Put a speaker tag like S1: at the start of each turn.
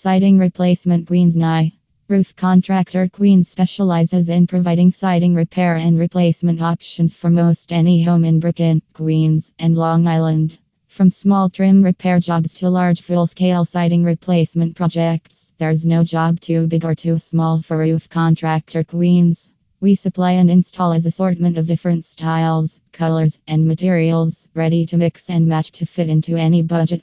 S1: Siding replacement Queens Nye. Roof contractor Queens specializes in providing siding repair and replacement options for most any home in Brooklyn, Queens, and Long Island. From small trim repair jobs to large full scale siding replacement projects, there's no job too big or too small for Roof Contractor Queens. We supply and install as assortment of different styles, colors, and materials, ready to mix and match to fit into any budget.